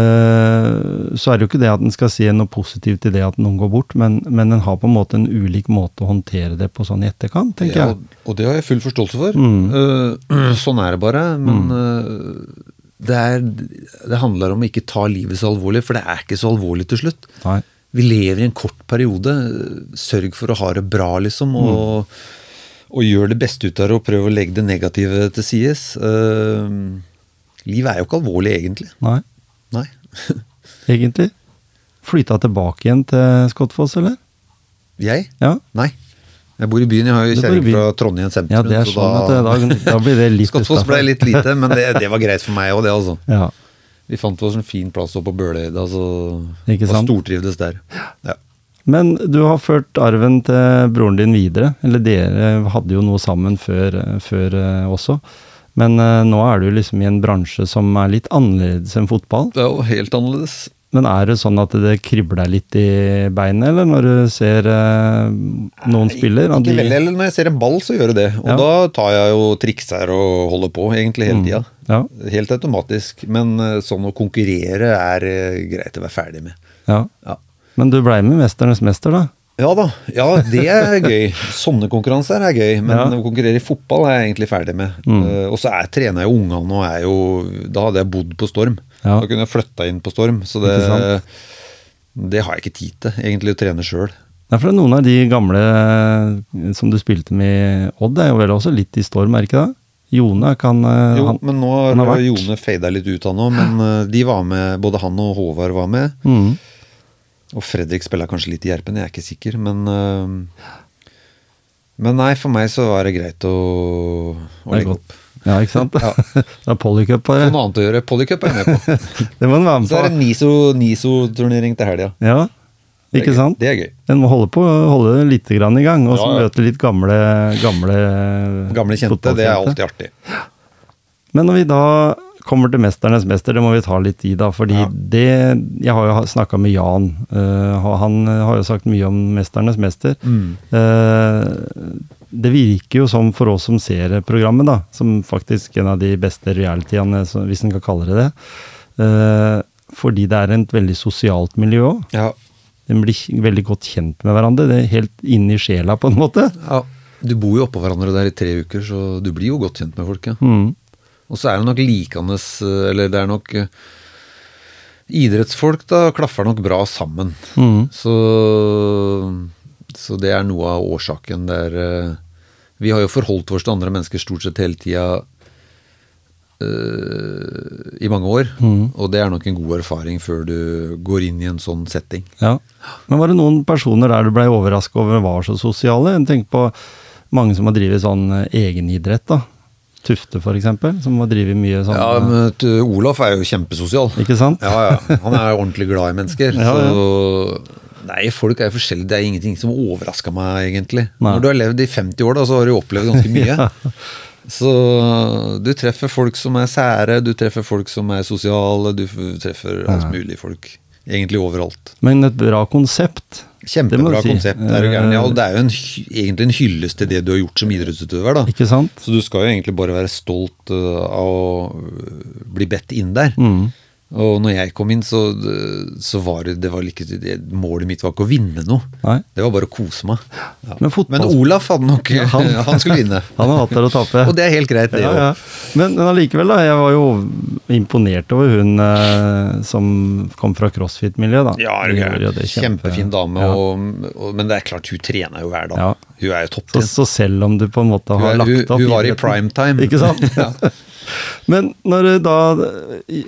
Eh, Så er det jo ikke det at en skal si noe positivt i det at noen går bort, men, men en har på en måte en ulik måte å håndtere det på sånn i etterkant, tenker Ja, jeg. og, og det har jeg full forståelse for. Mm. Eh, sånn er det bare. Men mm. det, er, det handler om å ikke ta livet så alvorlig, for det er ikke så alvorlig til slutt. Nei. Vi lever i en kort periode. Sørg for å ha det bra, liksom. Og, og gjør det beste ut av det, og prøv å legge det negative til sides. Uh, livet er jo ikke alvorlig, egentlig. Nei. egentlig. Flytta tilbake igjen til Skottfoss, eller? Jeg? Ja. Nei. Jeg bor i byen. Jeg har jo kjerring fra Trondheim sentrum. Ja, det er så sånn at da, da blir det litt Skottfoss ble litt lite, men det, det var greit for meg òg, det, altså. Ja. Vi fant oss en fin plass oppe på Bøløyda, så Ikke sant? stortrivdes der. Ja. Men du har ført arven til broren din videre. Eller dere hadde jo noe sammen før, før eh, også. Men uh, nå er du liksom i en bransje som er litt annerledes enn fotball. Det jo helt annerledes. Men er det sånn at det kribler litt i beinet, eller når du ser eh, noen spiller? Ikke de- veldig, eller når jeg ser en ball, så gjør det det. Og Ja. da tar jeg jo trikser og holder på, egentlig, hele Mm. tida. Ja, Helt automatisk. Men eh, sånn å konkurrere er greit å være ferdig med. ja. Ja. Men du blei med 'Mesternes mester', da? Ja da, ja det er gøy. Sånne konkurranser er gøy, men Ja. å konkurrere i fotball er jeg egentlig ferdig med. Mm. Uh, og så er, trener jeg jo ungene og er jo Da hadde jeg bodd på Storm. Ja. Da kunne jeg flytta inn på Storm. Så det, Det har jeg ikke tid til, egentlig, å trene sjøl. Nei, for noen av de gamle eh, som du spilte med i Odd, er jo vel også litt i storm, er ikke det? Jone kan eh, Jo, han, men nå har har. Jone fada litt ut av nå, men de var med, både han og Håvard var med. mm, Og Fredrik spiller kanskje litt i Gjerpen, jeg er ikke sikker, men uh, Men nei, for meg så var det greit å, å Det legge godt. opp. Ja, ikke sant? Ja. det er Polycup, bare. noe annet å gjøre. Polycup er jeg med på. Det må den være med Så er det på. Niso- Niso-turnering til helga. Ja, ikke det sant? Det er gøy. En må holde på, holde litt grann i gang, og så Ja, ja. møte litt gamle Gamle, Gamle kjente, det er alltid artig. Men når vi da kommer til 'Mesternes mester', det må vi ta litt i, da. Fordi Ja. det Jeg har jo snakka med Jan. Uh, han har jo sagt mye om 'Mesternes mester'. Mm. Uh, det virker jo som for oss som ser programmet, da, som faktisk en av de beste realityene, hvis en kan kalle det det. uh, fordi det er et veldig sosialt miljø òg. Ja. En blir veldig godt kjent med hverandre. Det er helt inni sjela, på en måte. ja. Du bor jo oppå hverandre der i tre uker, så du blir jo godt kjent med folk. Ja. Mm. Og så er det nok likende Eller det er nok eh, Idrettsfolk da klaffer nok bra sammen. Mm. Så, så det er noe av årsaken der eh, Vi har jo forholdt oss til andre mennesker stort sett hele tida eh, i mange år. Mm. Og det er nok en god erfaring før du går inn i en sånn setting. Ja. Men var det noen personer der du blei overraska over var så sosiale? Jeg tenker på mange som har drevet sånn egenidrett, da. Tufte, eksempel, som har drevet mye sånn Ja, men vet Olaf er jo kjempesosial. Ikke sant? Ja, ja. Han er ordentlig glad i mennesker. Ja, ja. Så Nei, folk er jo forskjellige. Det er ingenting som overrasker meg, egentlig. Nei. Når du har levd i 50 år, da, så har du opplevd ganske mye. Ja. Så du treffer folk som er sære, du treffer folk som er sosiale, du treffer alt mulig folk. Egentlig overalt. Men et bra konsept. Kjempebra si. konsept. Er du? Ja, Eh, det er jo en, egentlig en hyllest til det du har gjort som idrettsutøver. da. Ikke sant? Så du skal jo egentlig bare være stolt uh, av å bli bedt inn der. Mm. Og når jeg kom inn, så, så var det, det var like, det, Målet mitt var ikke å vinne noe. Nei. Det var bare å kose meg. Ja. Men Men Olaf hadde nok han- han, skulle vinne. Han har hatt der å tape. Og det er helt greit, det òg. ja. Men, men allikevel, da. Jeg var jo imponert over hun eh, som kom fra crossfit-miljøet, da. Ja, er jo gæren. det kjempe- Kjempefin dame. Ja. Og, og, men det er klart, hun trener jo hver dag. Hun er jo Så, topptrent. så selv om du på en måte har er- lagt opp hun var i prime time. Ikke sant? ja. Men når du da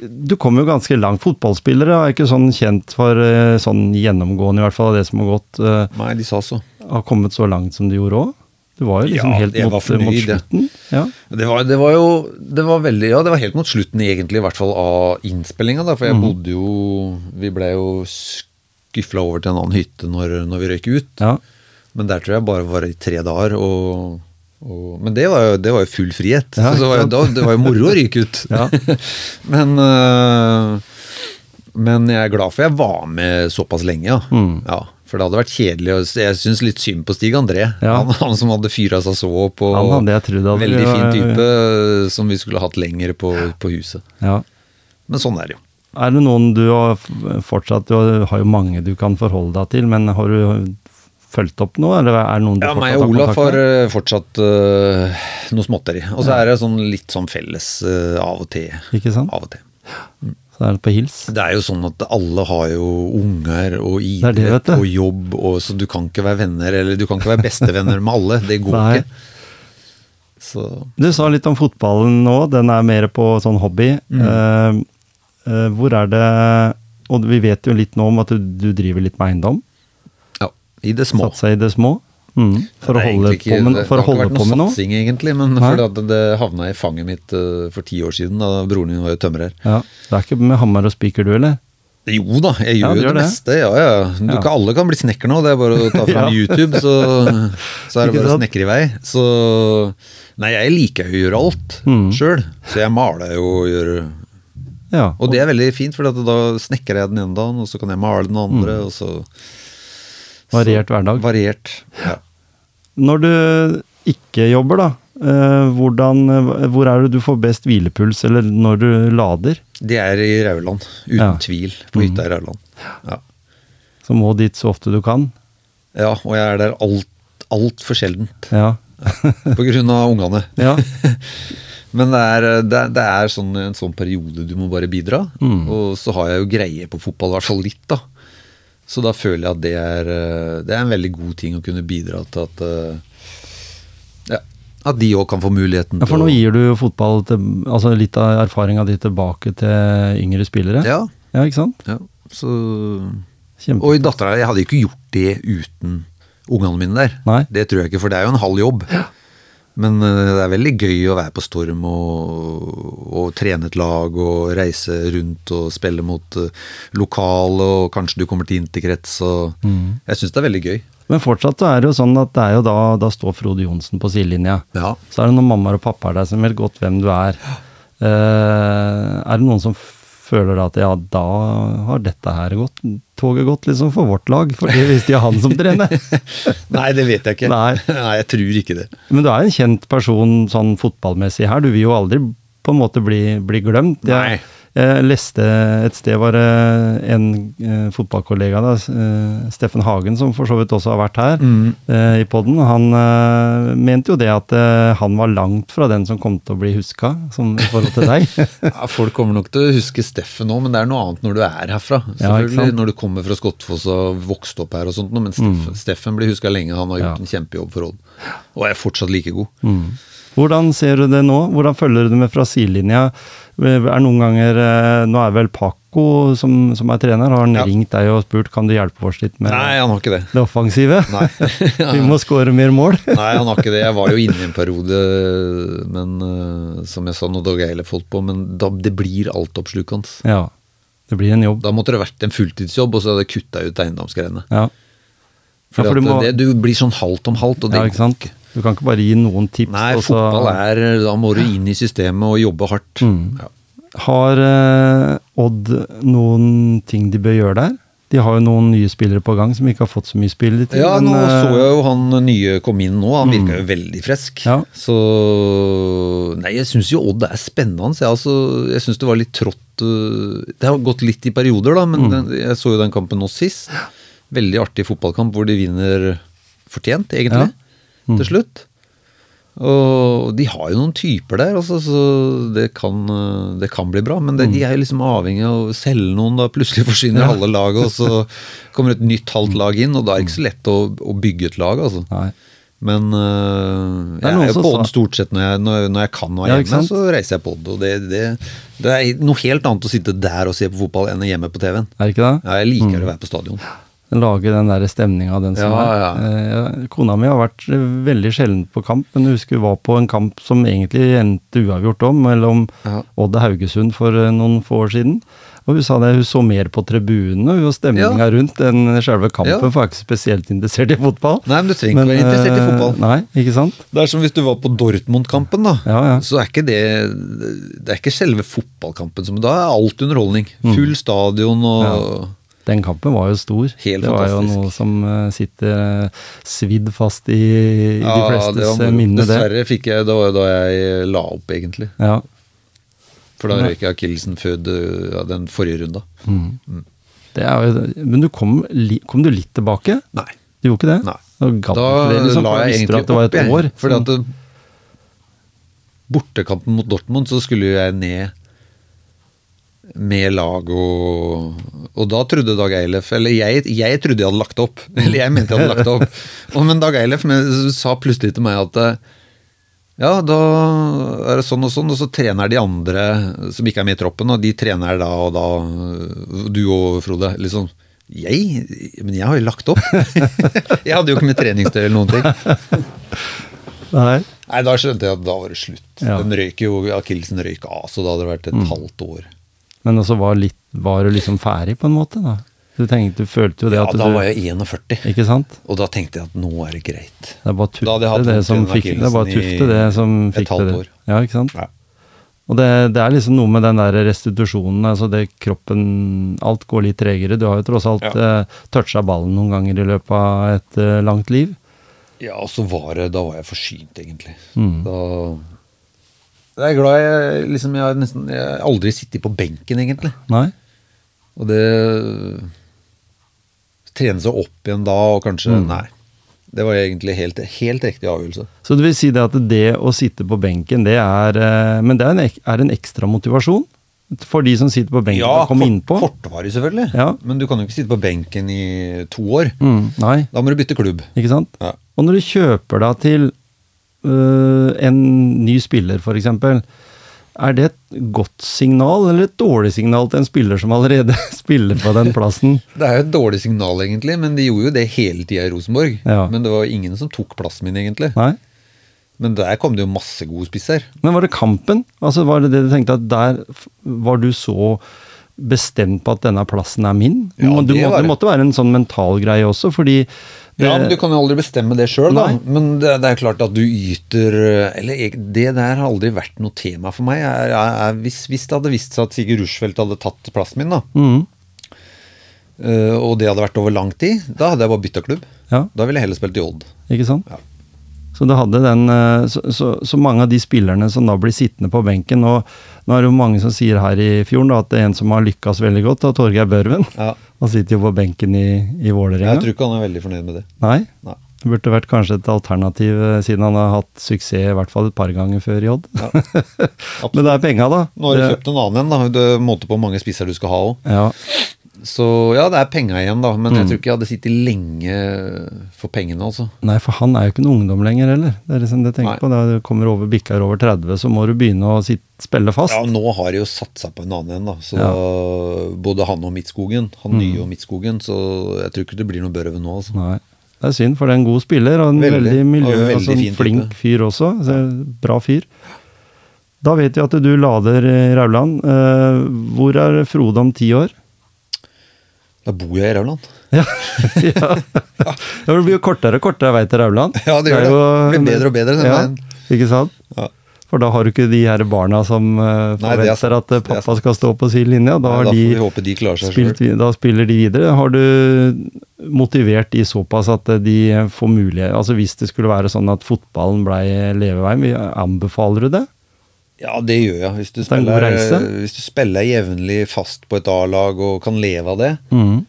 Du kom jo ganske langt. Fotballspillere er ikke sånn kjent for eh, sånn gjennomgående, i hvert fall av det som har gått eh, Nei, de sa så. Har kommet så langt som du gjorde òg. Du var jo liksom Ja, helt mot, fornøyd, mot slutten. Ja. Det var, det var jo det var veldig, Ja, det var helt mot slutten, egentlig, i hvert fall av innspillinga. da, For jeg bodde jo Vi ble jo skyfla over til en annen hytte når, når vi røyk ut. ja. Men der tror jeg bare var i tre dager. og, og men det var, jo, det var jo full frihet. Ja, var jo, da, det var jo moro å ryke ut. Ja. men, øh, men jeg er glad for jeg var med såpass lenge, ja. Mm. ja for det hadde vært kjedelig. og Jeg syns litt synd på Stig André. Ja. Han, han som hadde fyra seg så opp. Og Han hadde jeg trodd hadde- Veldig fin type øh, som vi skulle hatt lenger på, på huset. ja. Men sånn er det jo. Er det noen du har fortsatt Du har jo mange du kan forholde deg til, men har du fulgt opp noe, eller er det noen du Ja, fortsatt meg og Olaf kontakt har med? fortsatt uh, noe småtteri. Og så er det sånn litt sånn felles uh, av og til. Ikke sant? Av og til. Så er det på hils. Det er jo sånn at alle har jo unger og idrett og jobb, og så du kan ikke være venner, eller du kan ikke være bestevenner med alle. Det går Nei. ikke. Så Du sa litt om fotballen nå, den er mer på sånn hobby. Mm. Uh, hvor er det Og vi vet jo litt nå om at du, du driver litt med eiendom. I det små. Satt seg i det små. Mm. For å holde ikke- på med, for å Det har ikke vært noe noe. satsing, egentlig, men at det havna i fanget mitt uh, for ti år siden, da broren min var jo tømrer. Ja, Det er ikke med hammer og spiker, du, eller? Jo da, jeg gjør ja, jo det det. meste. Ja, ja. Du, Ja. Ikke alle kan bli snekker nå, det er bare å ta fram. YouTube, så, så er det bare å snekre i vei. Så Nei, jeg liker jo å gjøre alt Mm. sjøl, så jeg maler jo og gjør Ja. Og det er veldig fint, for da snekrer jeg den ene dagen, og så kan jeg male den andre, og så Variert hverdag. Variert. Ja. Når du ikke jobber, da. eh, hvordan, eh, hvor er det du får best hvilepuls, eller når du lader? Det er i Rauland, uten Ja. tvil. På hytta i Rauland. Ja. Så må dit så ofte du kan. ja, og jeg er der alt altfor sjeldent. Ja. På grunn av ungene. ja. Men det er, det er, det er sånn, en sånn periode du må bare bidra. Mm. Og så har jeg jo greie på fotball, i hvert fall litt, da. Så da føler jeg at det er, eh, det er en veldig god ting å kunne bidra til at eh, ja, at de òg kan få muligheten Ja, for nå gir du fotball til, altså litt av erfaringa di tilbake til yngre spillere. Ja, Ja, ikke sant? ja. Så Kjempe. Og dattera Jeg hadde ikke gjort det uten ungene mine der. Nei. Det tror jeg ikke, for det er jo en halv jobb. Men eh, det er veldig gøy å være på Storm og, og trene et lag og reise rundt og spille mot eh, lokale, og kanskje du kommer til interkrets. Og Mm. Jeg syns det er veldig gøy. Men fortsatt så er det jo sånn at det er jo da, da står Frode Johnsen på sidelinja. Ja. Så er det noen mammaer og pappaer der som vet godt hvem du er. Uh, er det noen som føler da at ja, da har dette her gått, toget gått liksom for vårt lag, fordi hvis de har han som trener. Nei, det vet jeg ikke. Nei. Nei, jeg tror ikke det. Men du er en kjent person sånn fotballmessig her. Du vil jo aldri på en måte bli, bli glemt. Nei. Jeg, jeg leste et sted var det en eh, fotballkollega, da, eh, Steffen Hagen, som for så vidt også har vært her eh, i poden. Han eh, mente jo det at eh, han var langt fra den som kom til å bli huska, som i forhold til deg. Ja, Folk kommer nok til å huske Steffen nå, men det er noe annet når du er herfra. Selvfølgelig, ja, Når du kommer fra Skottfoss og vokst opp her og sånt, men Steffen, Steffen blir huska lenge. Han har gjort Ja. en kjempejobb for Odd. Og er fortsatt like god. Hvordan ser du det nå? Hvordan følger du det med fra sidelinja? Er noen ganger eh, Nå er vel Paco som, som er trener, har han Ja. ringt deg og spurt kan du hjelpe oss litt med Nei, han har ikke det. det offensive? Nei. Vi må skåre mer mål. Nei, han har ikke det. Jeg var jo inne i en periode, men eh, som jeg sa, når Dag Eilef holdt på, men da, det blir altoppslukende. Ja. Det blir en jobb. Da måtte det vært en fulltidsjobb, og så hadde jeg kutta ut eiendomsgreiene. Ja. For Ja, for du må- det, du blir sånn halvt om halvt, og det ja, ikke sant? Du kan ikke bare gi noen tips. Nei, også. fotball er Da må du inn i systemet og jobbe hardt. Mm. Ja. Har eh, Odd noen ting de bør gjøre der? De har jo noen nye spillere på gang som ikke har fått så mye spilletid. Ja, nå men, så jeg jo han nye kom inn nå. Han virka jo veldig frisk. Ja. Så Nei, jeg syns jo Odd er spennende. Jeg, altså, jeg syns det var litt trått øh, Det har gått litt i perioder, da, Mm. men den, jeg så jo den kampen nå sist. Veldig artig fotballkamp hvor de vinner fortjent, egentlig, Mm. til slutt. Og de har jo noen typer der, altså, så det kan, øh, det kan bli bra. Men det, de er jo liksom avhengig av å selge noen, da plutselig forsvinner Mm. Ja. halve laget, og så kommer et nytt halvt lag inn, og da er det ikke så lett å, å bygge et lag, altså. Nei. Men øh, jeg er jo på den stort sett når jeg, når, når jeg kan være Ja, hjemme, så reiser jeg på den. Og det, det, det er noe helt annet å sitte der og se på fotball enn hjemme på TV-en. Er det ikke det? Ja, jeg liker å være på stadion. Lage den der stemninga, den som Ja, er. ja. Eh, Kona mi har vært eh, veldig sjelden på kamp, men jeg husker hun var på en kamp som egentlig endte uavgjort om, mellom Ja. Odd og Haugesund for eh, noen få år siden. Og hun sa det, hun så mer på tribunene og stemninga Ja. rundt enn selve kampen, for hun er ikke spesielt interessert i fotball. Nei, men du trenger ikke være interessert i fotball. Nei, ikke sant? Det er som hvis du var på Dortmund-kampen, da. Ja, ja. Så er ikke det Det er ikke selve fotballkampen, som da er alt underholdning. Full stadion og. Den kampen var jo stor. Helt det var jo noe som eh, sitter eh, svidd fast i, i de flestes det var eh, det. Dessverre fikk jeg Det var jo da jeg la opp, egentlig. Ja. For da Ja. røyk jeg akillesen før ja, den forrige runda. Det er jo, men du kom, kom du litt tilbake? Nei. Du gjorde ikke det? Nei. Da, Da det, liksom, la jeg egentlig opp, jeg. år. Fordi at bortekampen mot Dortmund, så skulle jeg ned med lag og Og da trodde Dag Eilef Eller jeg, jeg trodde jeg hadde lagt opp. Eller jeg mente jeg hadde lagt opp. Og, men Dag Eilef sa plutselig til meg at eh, ja, da er det sånn og sånn, og så trener de andre som ikke er med i troppen, og de trener da og da, du og Frode. Liksom, jeg? Men jeg har jo lagt opp. jeg hadde jo ikke med treningstøy eller noen ting. Nei. Nei, da skjønte jeg at da var det slutt. Ja. Den røyk jo, Akillesen røyk av, så da hadde det vært et halvt år. Men også var, litt, var du liksom ferdig, på en måte? da? Du tenkte, du følte jo det Ja, at da var jeg 41, Ikke sant? og da tenkte jeg at nå er det greit. Det er bare tufte det vondt som fikk det. bare tufte det som fikk det. år. Ja, ikke sant? Ja. Og det, det er liksom noe med den der restitusjonen, altså det kroppen Alt går litt tregere. Du har jo tross alt Ja. eh, toucha ballen noen ganger i løpet av et eh, langt liv. Ja, og så var det Da var jeg forsynt, egentlig. Mm. Da Jeg er glad jeg liksom Jeg har nesten jeg har aldri sittet på benken, egentlig. Nei? Og det Trene seg opp igjen da, og kanskje Mm. Nei. Det var egentlig helt, helt riktig avgjørelse. Så det vil si det at det å sitte på benken, det er eh, Men det er en, er en ekstra motivasjon? For de som sitter på benken Ja, og kommer innpå. kortvarig selvfølgelig. Ja. Men du kan jo ikke sitte på benken i to år. Mm, nei, Da må du bytte klubb. ikke sant? Ja. Og når du kjøper deg til en ny spiller, f.eks., er det et godt signal eller et dårlig signal til en spiller som allerede spiller på den plassen? Det er jo et dårlig signal, egentlig, men de gjorde jo det hele tida i Rosenborg. Ja. Men det var ingen som tok plassen min, egentlig. Nei? Men der kom det jo masse gode spisser. Men var det kampen? Altså Var det det du tenkte at der var du så bestemt på at denne plassen er min? Ja, du, det må, var det måtte være en sånn mental greie også, fordi Ja, men Du kan jo aldri bestemme det sjøl, da. Men det, det er klart at du yter Eller det der har aldri vært noe tema for meg. Jeg, jeg, jeg, hvis, hvis det hadde vist seg at Sigurd Rushfeldt hadde tatt plassen min, da, mm. eh, og det hadde vært over lang tid, da hadde jeg bare bytta klubb. Ja, Da ville jeg heller spilt i Odd. ikke sant? Ja. Så, den, eh, så, så, så mange av de spillerne som da blir sittende på benken og Nå er det jo mange som sier her i fjorden da, at det er en som har lykkes veldig godt, da, Torgeir Børven. Ja. Han sitter jo på benken i, i Vålerenga. Jeg tror ikke han er veldig fornøyd med det. Nei, Nei. det burde vært kanskje et alternativ, eh, siden han har hatt suksess i hvert fall et par ganger før i Odd. Ja. Men det er penga, da. Nå har du kjøpt en annen en, da. Det måte på hvor mange spisser du skal ha òg. Ja, Så ja, det er penga igjen, da. Men Mm. jeg tror ikke jeg hadde sittet lenge for pengene, altså. Nei, for han er jo ikke noen ungdom lenger heller. Det er liksom det jeg tenker Nei. på. Da du kommer over bikker over 30, så må du begynne å sitte, spille fast. Ja, nå har de jo satsa på en annen en, da. Så Ja. Mm. både han og Midtskogen, han nye og Midtskogen, så jeg tror ikke det blir noe børven nå, altså. Nei. Det er synd, for det er en god spiller, og en Veldig. veldig, miljø, Og veldig altså fin type. flink fyr også. Så, bra fyr. Da vet jeg at du lader i Rauland. Eh, hvor er Frode om ti år? Da bor jeg i Rauland. Ja. ja. ja, det blir jo kortere og kortere vei til Rauland. Ja, det gjør det. Det blir bedre og bedre den ja, veien. Ikke sant? Ja. For da har du ikke de her barna som forventer Nei, at eh, pappa skal stå på sin linje. Da, Nei, da de håpe de klarer seg spilt, da spiller de videre. Har du motivert de såpass at eh, de får mulighet Altså Hvis det skulle være sånn at fotballen blei leveveien, anbefaler du det? Ja, det gjør jeg. Hvis du er spiller, reise. hvis du spiller jevnlig fast på et A-lag og kan leve av det, mm.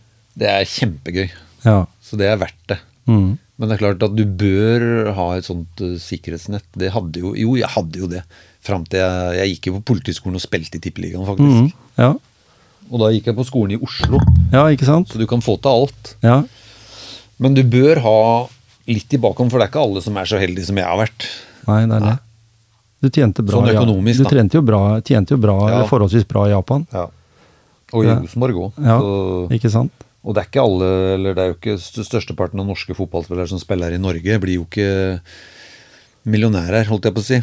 det er kjempegøy. Ja. Så det er verdt det. Mm. Men det er klart at du bør ha et sånt eh, sikkerhetsnett. Det hadde jo Jo, jeg hadde jo det. Fram til jeg, jeg gikk jo på Politihøgskolen og spilte i Tippeligaen, faktisk. Mm. Ja. Og da gikk jeg på skolen i Oslo, ja, ikke sant? så du kan få til alt. Ja. Men du bør ha litt i bakhånd, for det er ikke alle som er så heldige som jeg har vært. Nei, det er det. Du tjente bra, Sånn økonomisk, Ja- Du jo bra, tjente jo bra Ja. forholdsvis bra i Japan. Ja. Og i. Rosenborg òg. Ja, Ikke sant? Og det er ikke alle, eller det er jo ikke st- størsteparten av norske fotballspillere som spiller i Norge, blir jo ikke millionærer, holdt jeg på å si.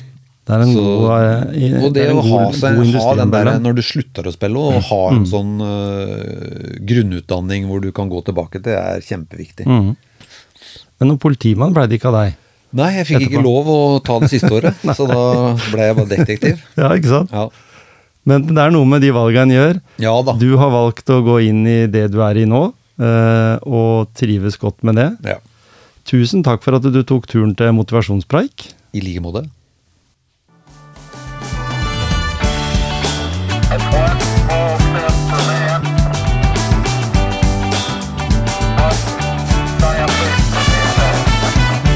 Det er en Så- god eh, i- og det, en å ha, seg, god ha den der når du slutter å spille, og ha en sånn uh, grunnutdanning hvor du kan gå tilbake til, er kjempeviktig. Mm. Men noen politimann ble det ikke av deg? Nei, jeg fikk Etterpå. ikke lov å ta det siste året, så da ble jeg bare detektiv. Ja, ikke sant? Ja, Men det er noe med de valgene en gjør. ja da. Du har valgt å gå inn i det du er i nå, eh, og trives godt med det. Ja. Tusen takk for at du tok turen til motivasjonspreik. I like måte. One small step